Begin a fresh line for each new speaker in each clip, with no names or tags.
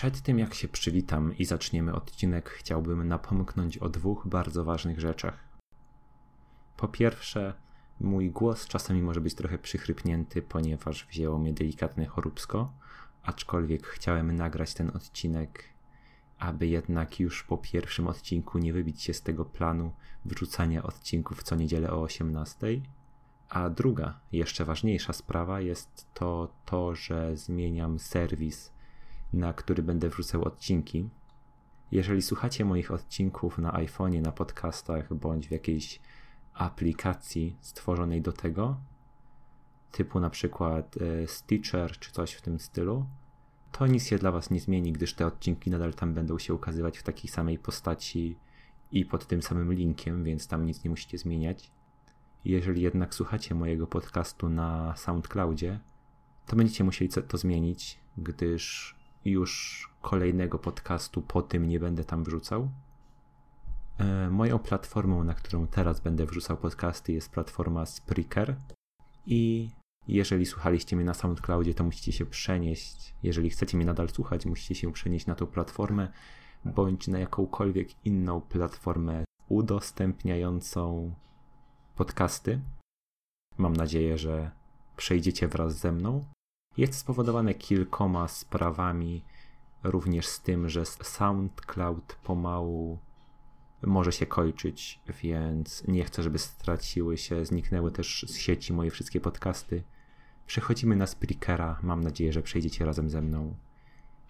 Przed tym jak się przywitam i zaczniemy odcinek, chciałbym napomknąć o dwóch bardzo ważnych rzeczach. Po pierwsze, mój głos czasami może być trochę przychrypnięty, ponieważ wzięło mnie delikatne choróbsko, aczkolwiek chciałem nagrać ten odcinek, aby jednak już po pierwszym odcinku nie wybić się z tego planu wrzucania odcinków co niedzielę o 18. A druga, jeszcze ważniejsza sprawa jest to, to że zmieniam serwis na który będę wrzucał odcinki. Jeżeli słuchacie moich odcinków na iPhone'ie, na podcastach bądź w jakiejś aplikacji stworzonej do tego, typu na przykład e, Stitcher czy coś w tym stylu, to nic się dla Was nie zmieni, gdyż te odcinki nadal tam będą się ukazywać w takiej samej postaci i pod tym samym linkiem, więc tam nic nie musicie zmieniać. Jeżeli jednak słuchacie mojego podcastu na SoundCloudzie, to będziecie musieli to zmienić, gdyż już kolejnego podcastu po tym nie będę tam wrzucał. E, moją platformą, na którą teraz będę wrzucał podcasty, jest platforma Spreaker. I jeżeli słuchaliście mnie na SoundCloudzie, to musicie się przenieść. Jeżeli chcecie mnie nadal słuchać, musicie się przenieść na tą platformę, bądź na jakąkolwiek inną platformę udostępniającą podcasty. Mam nadzieję, że przejdziecie wraz ze mną. Jest spowodowane kilkoma sprawami, również z tym, że SoundCloud pomału może się kończyć, więc nie chcę, żeby straciły się, zniknęły też z sieci moje wszystkie podcasty. Przechodzimy na Spreakera, mam nadzieję, że przejdziecie razem ze mną.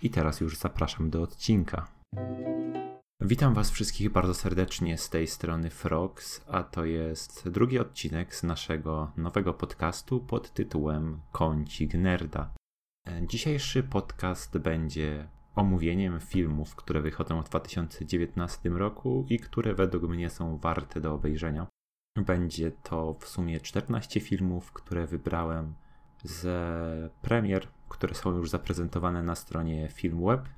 I teraz już zapraszam do odcinka. Witam Was wszystkich bardzo serdecznie z tej strony Frogs, a to jest drugi odcinek z naszego nowego podcastu pod tytułem Kącik Nerda. Dzisiejszy podcast będzie omówieniem filmów, które wychodzą w 2019 roku i które według mnie są warte do obejrzenia. Będzie to w sumie 14 filmów, które wybrałem z premier, które są już zaprezentowane na stronie Filmweb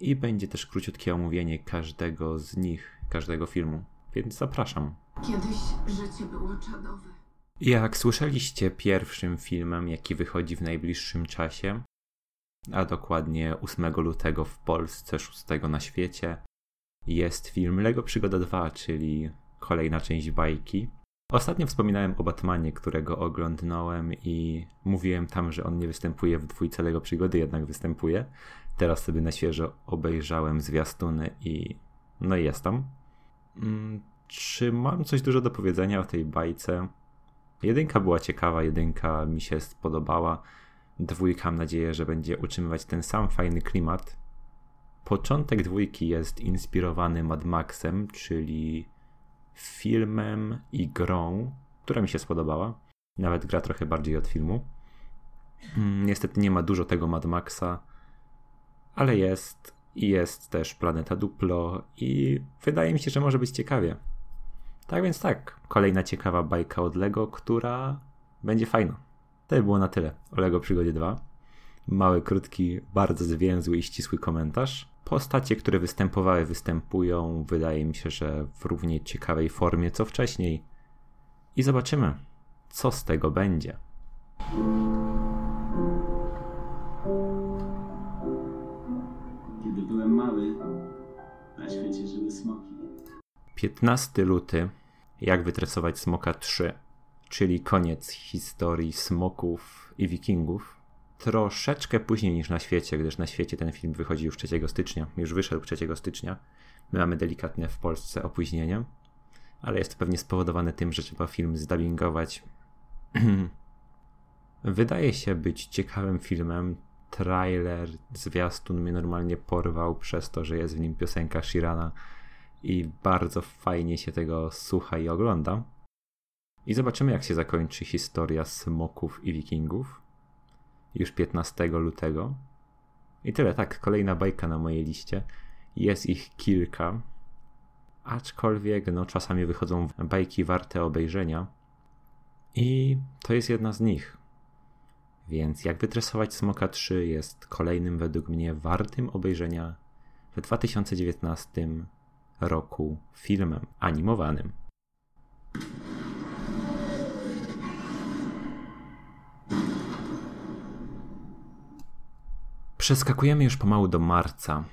i będzie też króciutkie omówienie każdego z nich, każdego filmu, więc zapraszam. Kiedyś życie było czadowe. Jak słyszeliście, pierwszym filmem, jaki wychodzi w najbliższym czasie, a dokładnie 8 lutego w Polsce, 6 na świecie, jest film Lego Przygoda 2, czyli kolejna część bajki. Ostatnio wspominałem o Batmanie, którego oglądnąłem i mówiłem tam, że on nie występuje w dwójce Lego Przygody, jednak występuje. Teraz sobie na świeżo obejrzałem zwiastuny i no i jestem. Mm, czy mam coś dużo do powiedzenia o tej bajce? Jedynka była ciekawa, jedynka mi się spodobała. Dwójka mam nadzieję, że będzie utrzymywać ten sam fajny klimat. Początek dwójki jest inspirowany Mad Maxem, czyli filmem i grą, która mi się spodobała. Nawet gra trochę bardziej od filmu. Mm, niestety nie ma dużo tego Mad Maxa, ale jest i jest też Planeta Duplo i wydaje mi się, że może być ciekawie. Tak więc tak, kolejna ciekawa bajka od Lego, która będzie fajna. To by było na tyle o Lego Przygodzie 2. Mały, krótki, bardzo zwięzły i ścisły komentarz. Postacie, które występowały, występują, wydaje mi się, że w równie ciekawej formie co wcześniej. I zobaczymy, co z tego będzie. Kiedy byłem mały, na świecie żyły smoki. 15 luty. Jak wytresować smoka 3, czyli koniec historii smoków i wikingów troszeczkę później niż na świecie, gdyż na świecie ten film wychodzi już 3 stycznia, już wyszedł 3 stycznia. My mamy delikatne w Polsce opóźnienie, ale jest to pewnie spowodowane tym, że trzeba film zdubbingować. Wydaje się być ciekawym filmem. Trailer, zwiastun mnie normalnie porwał przez to, że jest w nim piosenka Shirana i bardzo fajnie się tego słucha i ogląda. I zobaczymy, jak się zakończy historia smoków i wikingów już 15 lutego. I tyle, tak, kolejna bajka na mojej liście. Jest ich kilka, aczkolwiek no, czasami wychodzą bajki warte obejrzenia. I to jest jedna z nich. Więc jak wytresować Smoka 3 jest kolejnym według mnie wartym obejrzenia w 2019 roku filmem animowanym. Przeskakujemy już pomału do marca.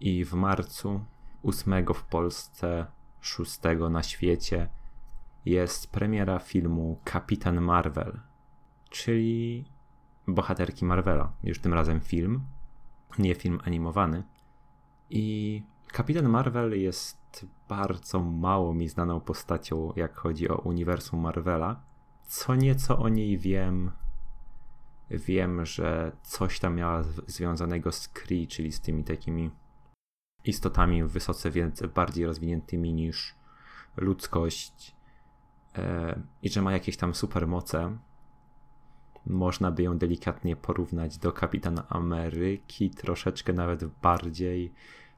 I w marcu, 8 w Polsce, 6 na świecie, jest premiera filmu Kapitan Marvel, czyli bohaterki Marvela. Już tym razem film, nie film animowany. I Kapitan Marvel jest bardzo mało mi znaną postacią, jak chodzi o uniwersum Marvela. Co nieco o niej wiem. Wiem, że coś tam miała związanego z Kree, czyli z tymi takimi istotami wysoce więcej, bardziej rozwiniętymi niż ludzkość e, i że ma jakieś tam supermoce. Można by ją delikatnie porównać do Kapitana Ameryki, troszeczkę nawet bardziej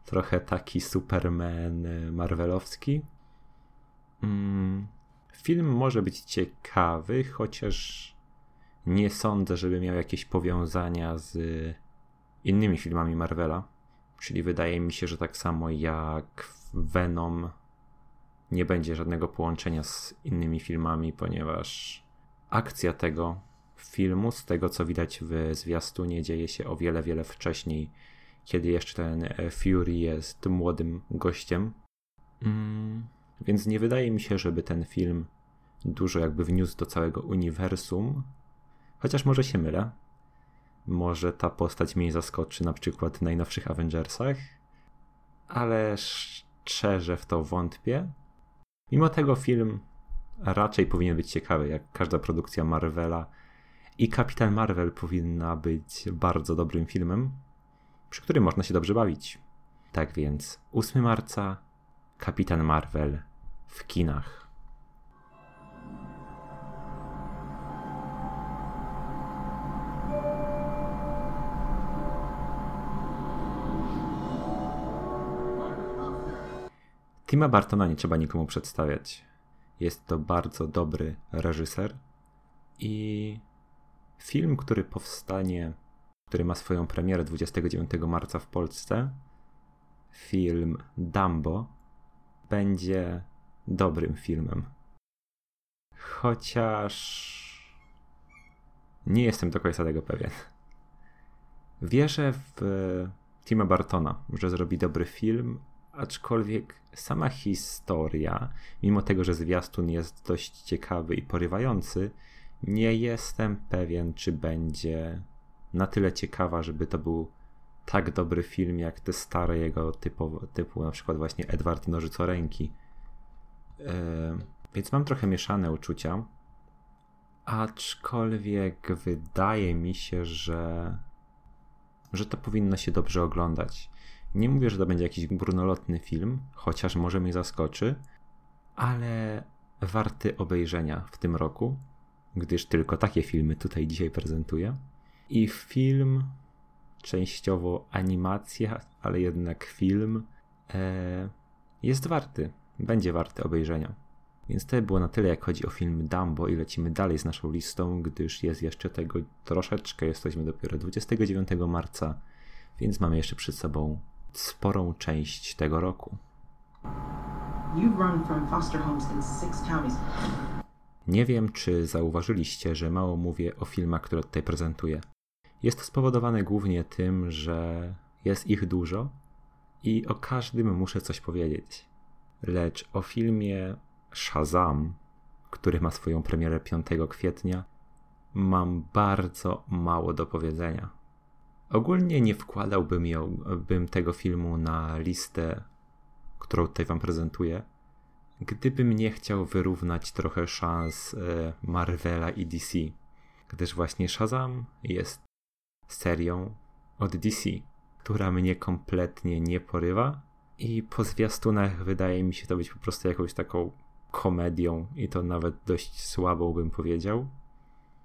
trochę taki Superman e, marvelowski. Mm, film może być ciekawy, chociaż nie sądzę, żeby miał jakieś powiązania z innymi filmami Marvela. Czyli wydaje mi się, że tak samo jak Venom nie będzie żadnego połączenia z innymi filmami, ponieważ akcja tego filmu, z tego co widać w zwiastunie, dzieje się o wiele, wiele wcześniej kiedy jeszcze ten e, Fury jest młodym gościem. Mm, więc nie wydaje mi się, żeby ten film dużo jakby wniósł do całego uniwersum. Chociaż może się mylę. Może ta postać mnie zaskoczy na przykład w najnowszych Avengersach. Ale szczerze w to wątpię. Mimo tego film raczej powinien być ciekawy, jak każda produkcja Marvela. I Kapitan Marvel powinna być bardzo dobrym filmem przy którym można się dobrze bawić. Tak więc 8 marca Kapitan Marvel w kinach. Tima Bartona nie trzeba nikomu przedstawiać. Jest to bardzo dobry reżyser i film, który powstanie który ma swoją premierę 29 marca w Polsce, film Dumbo będzie dobrym filmem. Chociaż nie jestem do końca tego pewien. Wierzę w Tima Bartona, że zrobi dobry film, aczkolwiek sama historia, mimo tego, że zwiastun jest dość ciekawy i porywający, nie jestem pewien, czy będzie na tyle ciekawa, żeby to był tak dobry film jak te stare jego typu, typu na przykład właśnie Edward Nożycoręki. Yy, więc mam trochę mieszane uczucia, aczkolwiek wydaje mi się, że, że to powinno się dobrze oglądać. Nie mówię, że to będzie jakiś brunolotny film, chociaż może mnie zaskoczy, ale warty obejrzenia w tym roku, gdyż tylko takie filmy tutaj dzisiaj prezentuję. I film, częściowo animacja, ale jednak film, e, jest warty, będzie warty obejrzenia. Więc to było na tyle, jak chodzi o film Dumbo i lecimy dalej z naszą listą, gdyż jest jeszcze tego troszeczkę, jesteśmy dopiero 29 marca, więc mamy jeszcze przed sobą sporą część tego roku. Nie wiem, czy zauważyliście, że mało mówię o filmach, które tutaj prezentuję. Jest to spowodowane głównie tym, że jest ich dużo i o każdym muszę coś powiedzieć. Lecz o filmie Shazam, który ma swoją premierę 5 kwietnia, mam bardzo mało do powiedzenia. Ogólnie nie wkładałbym ją, bym tego filmu na listę, którą tutaj wam prezentuję, gdybym nie chciał wyrównać trochę szans e, Marvela i DC, gdyż właśnie Shazam jest serią od DC, która mnie kompletnie nie porywa i po zwiastunach wydaje mi się to być po prostu jakąś taką komedią i to nawet dość słabą bym powiedział.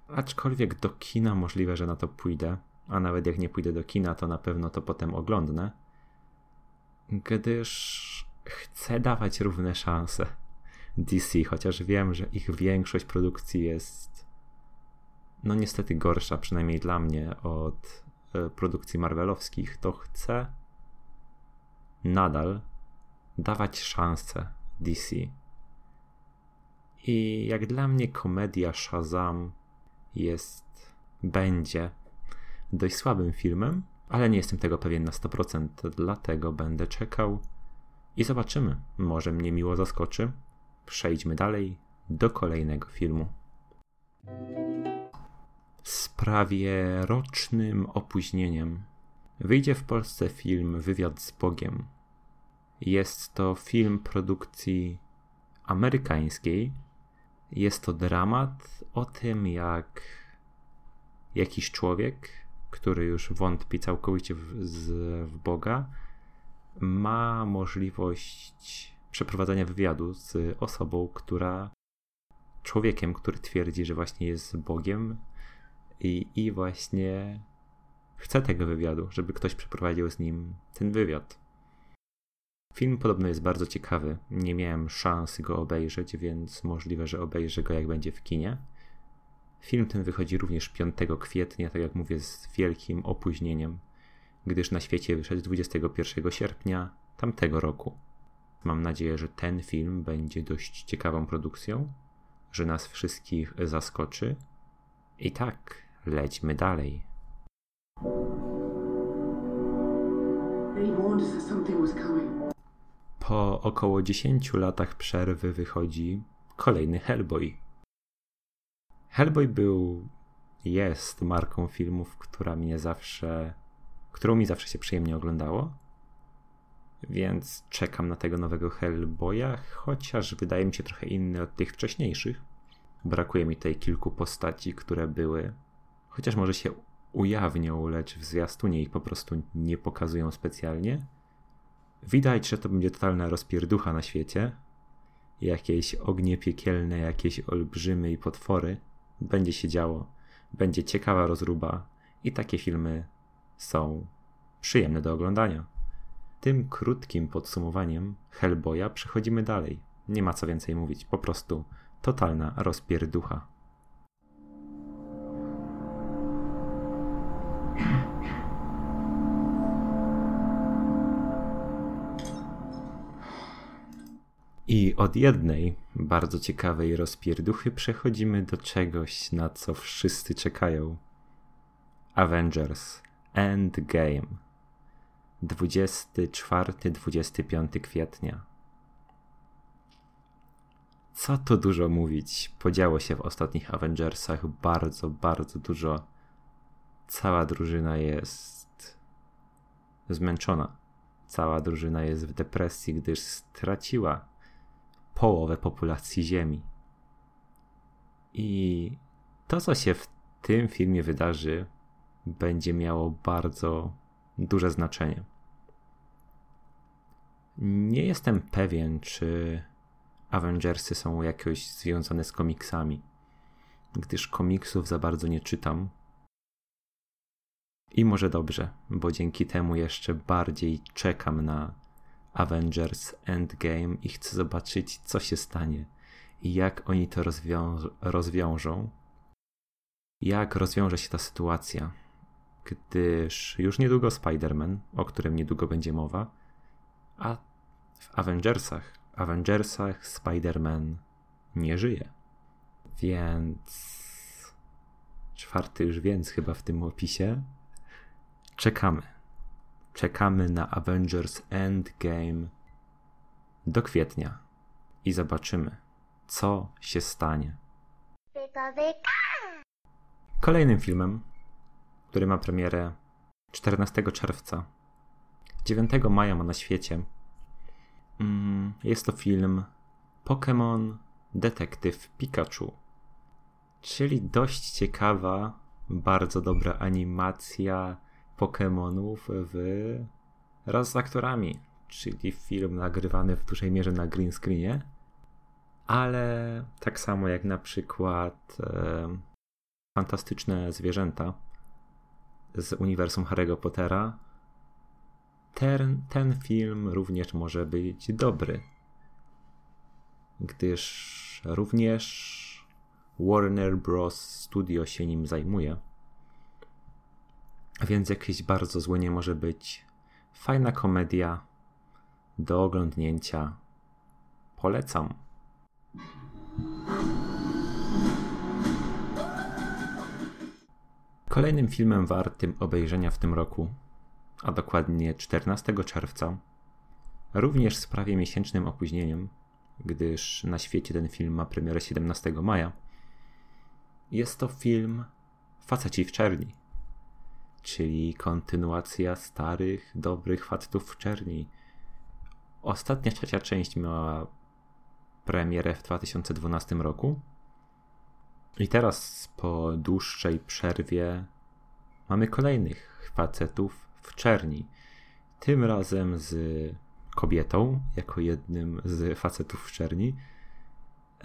Aczkolwiek do kina możliwe, że na to pójdę, a nawet jak nie pójdę do kina, to na pewno to potem oglądnę, gdyż chcę dawać równe szanse DC, chociaż wiem, że ich większość produkcji jest no niestety gorsza, przynajmniej dla mnie, od e, produkcji marvelowskich, to chcę nadal dawać szansę DC. I jak dla mnie komedia Shazam jest, będzie dość słabym filmem, ale nie jestem tego pewien na 100%, dlatego będę czekał i zobaczymy. Może mnie miło zaskoczy. Przejdźmy dalej do kolejnego filmu. Z prawie rocznym opóźnieniem wyjdzie w Polsce film Wywiad z Bogiem. Jest to film produkcji amerykańskiej. Jest to dramat o tym, jak jakiś człowiek, który już wątpi całkowicie w, z, w Boga, ma możliwość przeprowadzenia wywiadu z osobą, która człowiekiem, który twierdzi, że właśnie jest Bogiem i, i właśnie chce tego wywiadu, żeby ktoś przeprowadził z nim ten wywiad. Film podobno jest bardzo ciekawy. Nie miałem szansy go obejrzeć, więc możliwe, że obejrzę go jak będzie w kinie. Film ten wychodzi również 5 kwietnia, tak jak mówię, z wielkim opóźnieniem, gdyż na świecie wyszedł 21 sierpnia tamtego roku. Mam nadzieję, że ten film będzie dość ciekawą produkcją, że nas wszystkich zaskoczy. I tak, lećmy dalej. Po około 10 latach przerwy wychodzi kolejny Hellboy. Hellboy był, jest marką filmów, która mnie zawsze, którą mi zawsze się przyjemnie oglądało. Więc czekam na tego nowego Hellboya, chociaż wydaje mi się trochę inny od tych wcześniejszych. Brakuje mi tutaj kilku postaci, które były, chociaż może się ujawnią, lecz w zwiastunie ich po prostu nie pokazują specjalnie. Widać, że to będzie totalna rozpierducha na świecie. Jakieś ognie piekielne, jakieś olbrzymy i potwory. Będzie się działo. Będzie ciekawa rozruba. I takie filmy są przyjemne do oglądania. Tym krótkim podsumowaniem Hellboya przechodzimy dalej. Nie ma co więcej mówić. Po prostu totalna rozpierducha. I od jednej bardzo ciekawej rozpierduchy przechodzimy do czegoś, na co wszyscy czekają. Avengers Endgame 24-25 kwietnia. Co tu dużo mówić? Podziało się w ostatnich Avengersach bardzo, bardzo dużo. Cała drużyna jest zmęczona. Cała drużyna jest w depresji, gdyż straciła połowę populacji Ziemi. I to, co się w tym filmie wydarzy, będzie miało bardzo duże znaczenie. Nie jestem pewien, czy Avengersy są jakoś związane z komiksami, gdyż komiksów za bardzo nie czytam. I może dobrze, bo dzięki temu jeszcze bardziej czekam na Avengers Endgame i chcę zobaczyć, co się stanie i jak oni to rozwią- rozwiążą. Jak rozwiąże się ta sytuacja, gdyż już niedługo Spider-Man, o którym niedługo będzie mowa, a w Avengersach, Avengersach Spider-Man nie żyje. Więc czwarty już więc chyba w tym opisie. Czekamy czekamy na Avengers Endgame do kwietnia i zobaczymy, co się stanie. Kolejnym filmem, który ma premierę 14 czerwca, 9 maja ma na świecie, mm, jest to film Pokémon Detektyw Pikachu. Czyli dość ciekawa, bardzo dobra animacja Pokémonów w raz z aktorami, czyli film nagrywany w dużej mierze na green screenie, ale tak samo jak na przykład e, fantastyczne zwierzęta z uniwersum Harry'ego Pottera, ten, ten film również może być dobry, gdyż również Warner Bros. Studio się nim zajmuje. Więc jakieś bardzo złe nie może być. Fajna komedia do oglądnięcia. Polecam. Kolejnym filmem wartym obejrzenia w tym roku a dokładnie 14 czerwca, również z prawie miesięcznym opóźnieniem, gdyż na świecie ten film ma premierę 17 maja. Jest to film Faceci w czerni, czyli kontynuacja starych, dobrych facetów w czerni. Ostatnia trzecia część miała premierę w 2012 roku. I teraz po dłuższej przerwie mamy kolejnych facetów w czerni. Tym razem z kobietą, jako jednym z facetów w czerni.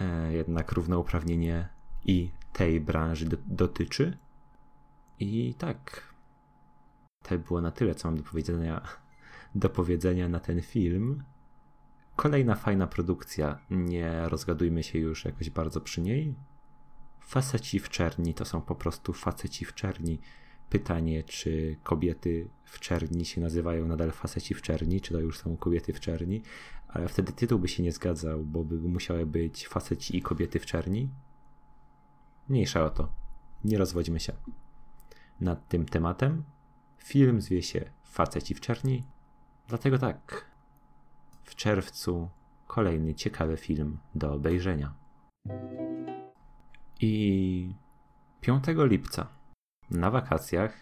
E, jednak równouprawnienie i tej branży do, dotyczy. I tak. To było na tyle, co mam do powiedzenia, do powiedzenia na ten film. Kolejna fajna produkcja. Nie rozgadujmy się już jakoś bardzo przy niej. Faceci w czerni to są po prostu faceci w czerni. Pytanie, czy kobiety w czerni się nazywają nadal faceci w czerni, czy to już są kobiety w czerni, ale wtedy tytuł by się nie zgadzał, bo by musiały być faceci i kobiety w czerni. Mniejsza o to. Nie rozwodźmy się nad tym tematem. Film zwie się Faceci w czerni. Dlatego tak. W czerwcu kolejny ciekawy film do obejrzenia. I 5 lipca na wakacjach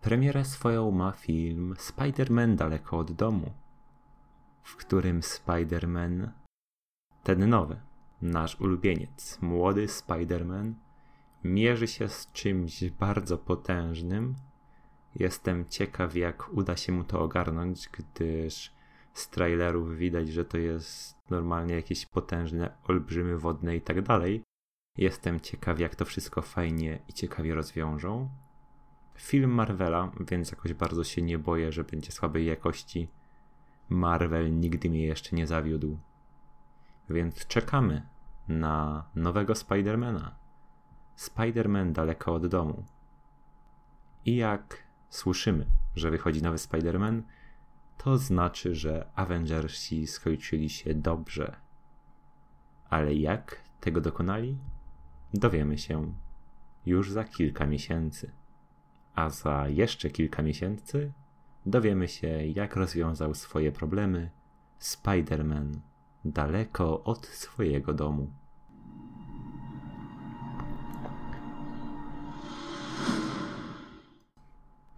premierę swoją ma film Spider-Man daleko od domu, w którym Spider-Man, ten nowy, nasz ulubieniec, młody Spider-Man, mierzy się z czymś bardzo potężnym. Jestem ciekaw, jak uda się mu to ogarnąć, gdyż z trailerów widać, że to jest normalnie jakieś potężne olbrzymy wodne i tak dalej. Jestem ciekaw, jak to wszystko fajnie i ciekawie rozwiążą. Film Marvela, więc jakoś bardzo się nie boję, że będzie słabej jakości. Marvel nigdy mnie jeszcze nie zawiódł. Więc czekamy na nowego Spidermana. Spider-Man daleko od domu. I jak słyszymy, że wychodzi nowy Spider-Man, to znaczy, że Avengersi skończyli się dobrze. Ale jak tego dokonali? Dowiemy się już za kilka miesięcy. A za jeszcze kilka miesięcy dowiemy się, jak rozwiązał swoje problemy Spider-Man daleko od swojego domu.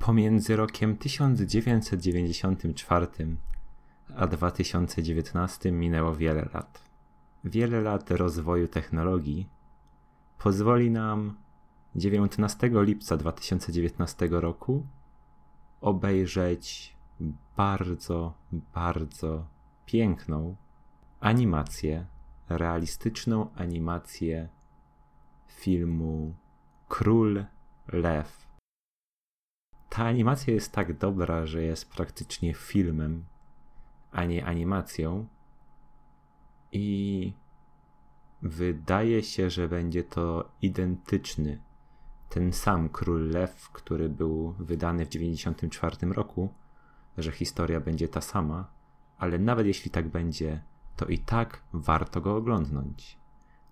Pomiędzy rokiem 1994 a 2019 minęło wiele lat. Wiele lat rozwoju technologii pozwoli nam 19 lipca 2019 roku obejrzeć bardzo, bardzo piękną animację, realistyczną animację filmu Król Lew ta animacja jest tak dobra, że jest praktycznie filmem, a nie animacją. I wydaje się, że będzie to identyczny, ten sam Król Lew, który był wydany w 1994 roku, że historia będzie ta sama, ale nawet jeśli tak będzie, to i tak warto go oglądnąć.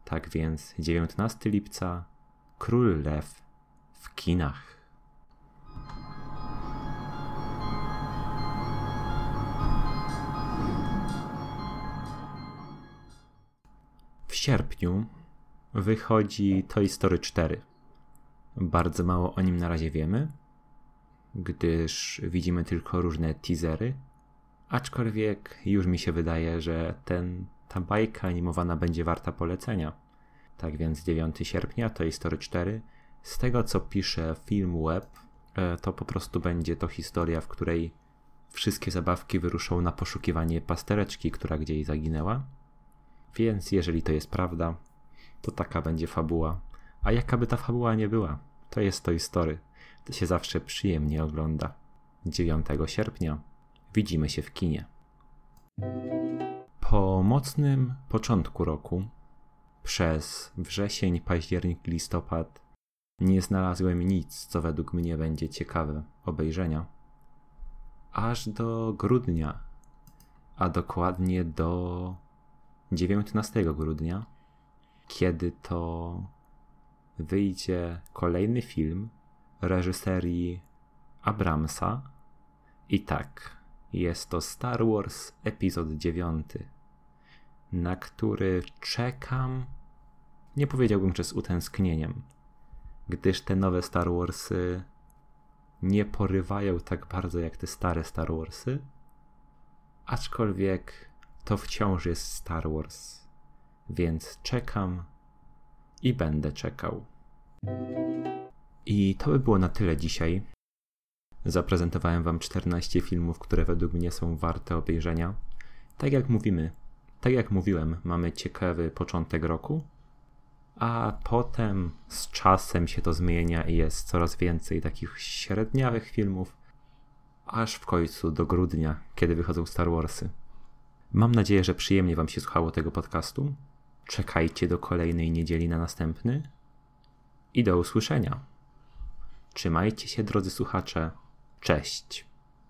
Tak więc 19 lipca Król Lew w kinach. Sierpniu wychodzi Toy Story 4. Bardzo mało o nim na razie wiemy, gdyż widzimy tylko różne teasery. Aczkolwiek już mi się wydaje, że ten, ta bajka animowana będzie warta polecenia. Tak więc 9 sierpnia Toy Story 4. Z tego co pisze film web, e, to po prostu będzie to historia, w której wszystkie zabawki wyruszą na poszukiwanie pastereczki, która gdzieś zaginęła więc jeżeli to jest prawda, to taka będzie fabuła. A jaka by ta fabuła nie była, to jest to story. To się zawsze przyjemnie ogląda. 9 sierpnia widzimy się w kinie. Po mocnym początku roku, przez wrzesień, październik, listopad, nie znalazłem nic, co według mnie będzie ciekawe obejrzenia. Aż do grudnia, a dokładnie do 19 grudnia, kiedy to wyjdzie kolejny film reżyserii Abramsa. I tak, jest to Star Wars epizod 9, na który czekam, nie powiedziałbym, że z utęsknieniem, gdyż te nowe Star Warsy nie porywają tak bardzo jak te stare Star Warsy, aczkolwiek to wciąż jest Star Wars, więc czekam i będę czekał. I to by było na tyle dzisiaj. Zaprezentowałem Wam 14 filmów, które według mnie są warte obejrzenia. Tak jak mówimy, tak jak mówiłem, mamy ciekawy początek roku, a potem z czasem się to zmienia i jest coraz więcej takich średniawych filmów, aż w końcu do grudnia, kiedy wychodzą Star Warsy. Mam nadzieję, że przyjemnie Wam się słuchało tego podcastu. Czekajcie do kolejnej niedzieli na następny i do usłyszenia. Trzymajcie się, drodzy słuchacze. Cześć.